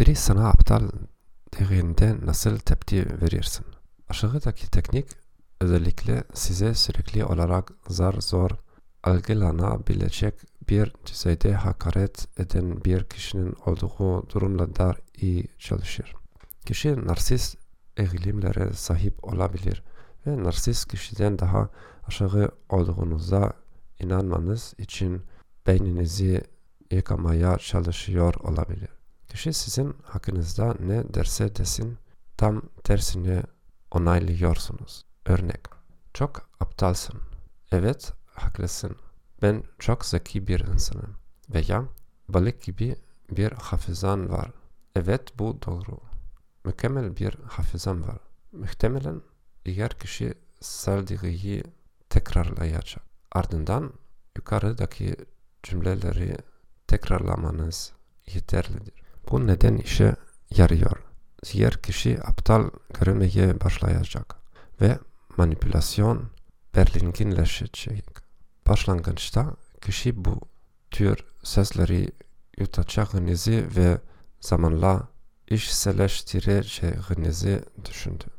Biri sana aptal dediğinde nasıl tepki verirsin? Aşağıdaki teknik özellikle size sürekli olarak zar zor algılanabilecek bir düzeyde hakaret eden bir kişinin olduğu durumlarda iyi çalışır. Kişi narsist eğilimlere sahip olabilir ve narsist kişiden daha aşağı olduğunuza inanmanız için beyninizi yıkamaya çalışıyor olabilir. Kişi sizin hakkınızda ne derse desin tam tersini onaylıyorsunuz. Örnek, çok aptalsın. Evet, haklısın. Ben çok zeki bir insanım. Veya balık gibi bir hafızan var. Evet bu doğru. Mükemmel bir hafızam var. Muhtemelen diğer kişi söylediği tekrarlayacak. Ardından yukarıdaki cümleleri tekrarlamanız yeterlidir. Bu neden işe yarıyor. Diğer kişi aptal görmeye başlayacak ve manipülasyon belirginleşecek. Başlangıçta kişi bu tür sözleri yutacağınızı ve zamanla işselleştireceğinizi düşündü.